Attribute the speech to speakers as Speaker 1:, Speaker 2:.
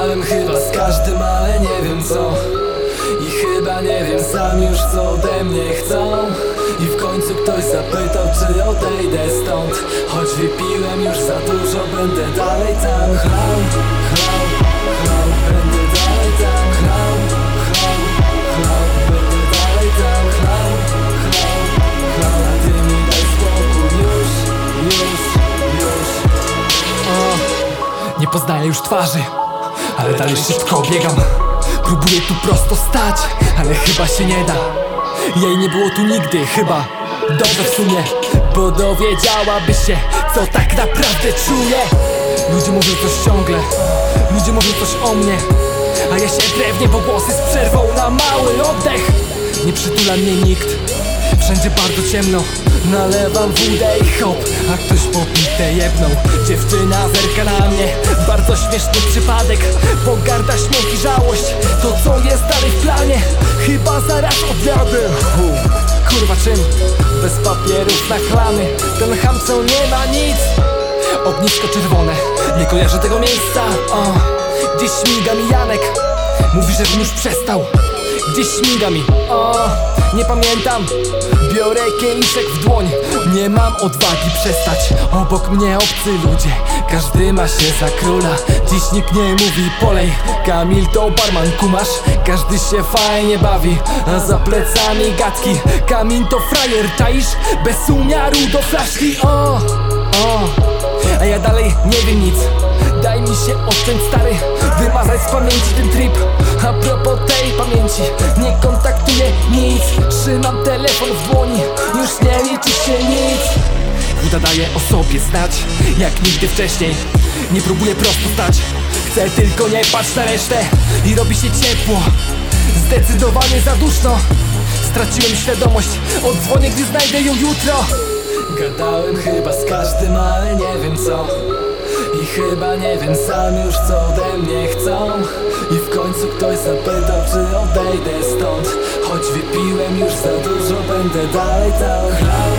Speaker 1: Chyba z każdym, ale nie wiem co. I chyba nie wiem sam już co ode mnie chcą. I w końcu ktoś zapytał czy odejdę stąd. Choć wypiłem już za dużo, będę dalej tam. Chlał, chlał, chlał, będę dalej tam. Chlał, chlał, chlał, będę dalej tam. Chlał, chlał, chlał, a ty mi daj spokój. Już, już, już.
Speaker 2: Nie poznaję już twarzy, ale dalej szybko biegam. Próbuję tu prosto stać, ale chyba się nie da. Jej nie było tu nigdy, chyba Dobrze w sumie, bo dowiedziałaby się Co tak naprawdę czuję. Ludzie mówią coś ciągle Ludzie mówią coś o mnie. A ja się drewnie, bo głosy z przerwą na mały oddech. Nie przytula mnie nikt Wszędzie bardzo ciemno. Nalewam wódę i hop A ktoś popite jebnął Dziewczyna zerka na mnie Bardzo śmieszny przypadek Pogarda, śmiech i żałość. To co jest dalej w planie? Chyba zaraz odjadę. Kurwa czym? Bez papierów na chlamy Ten ham co nie ma nic. Ognisko czerwone Nie kojarzę tego miejsca. O, Gdzieś śmiga mi Janek. Mówi, żebym już przestał. Gdzieś śmiga mi. O, nie pamiętam. Biorę kieliszek w dłoń. Nie mam odwagi przestać. Obok mnie obcy ludzie Każdy ma się za króla. Dziś nikt nie mówi polej. Kamil to barman, kumasz? Każdy się fajnie bawi A za plecami gadki. Kamil to frajer, czaisz? Bez umiaru do flaszki. O, o. A ja dalej nie wiem nic. Daj mi się odciąć stary. Wymazać z pamięci ten trip. A propos tej pamięci Nie kontaktuję nic. Trzymam telefon w dłoni. Już nie liczy się nic Woda daje o sobie znać Jak nigdy wcześniej. Nie próbuję prosto stać Chcę tylko nie patrz na resztę I robi się ciepło. Zdecydowanie za duszno. Straciłem świadomość Odzwonię gdy znajdę ją jutro.
Speaker 1: Gadałem chyba z każdym, ale nie wiem co. I chyba nie wiem sam już co ode mnie chcą. I w końcu ktoś zapytał czy odejdę stąd. Choć wypiłem już za dużo, będę dalej tam Chlał,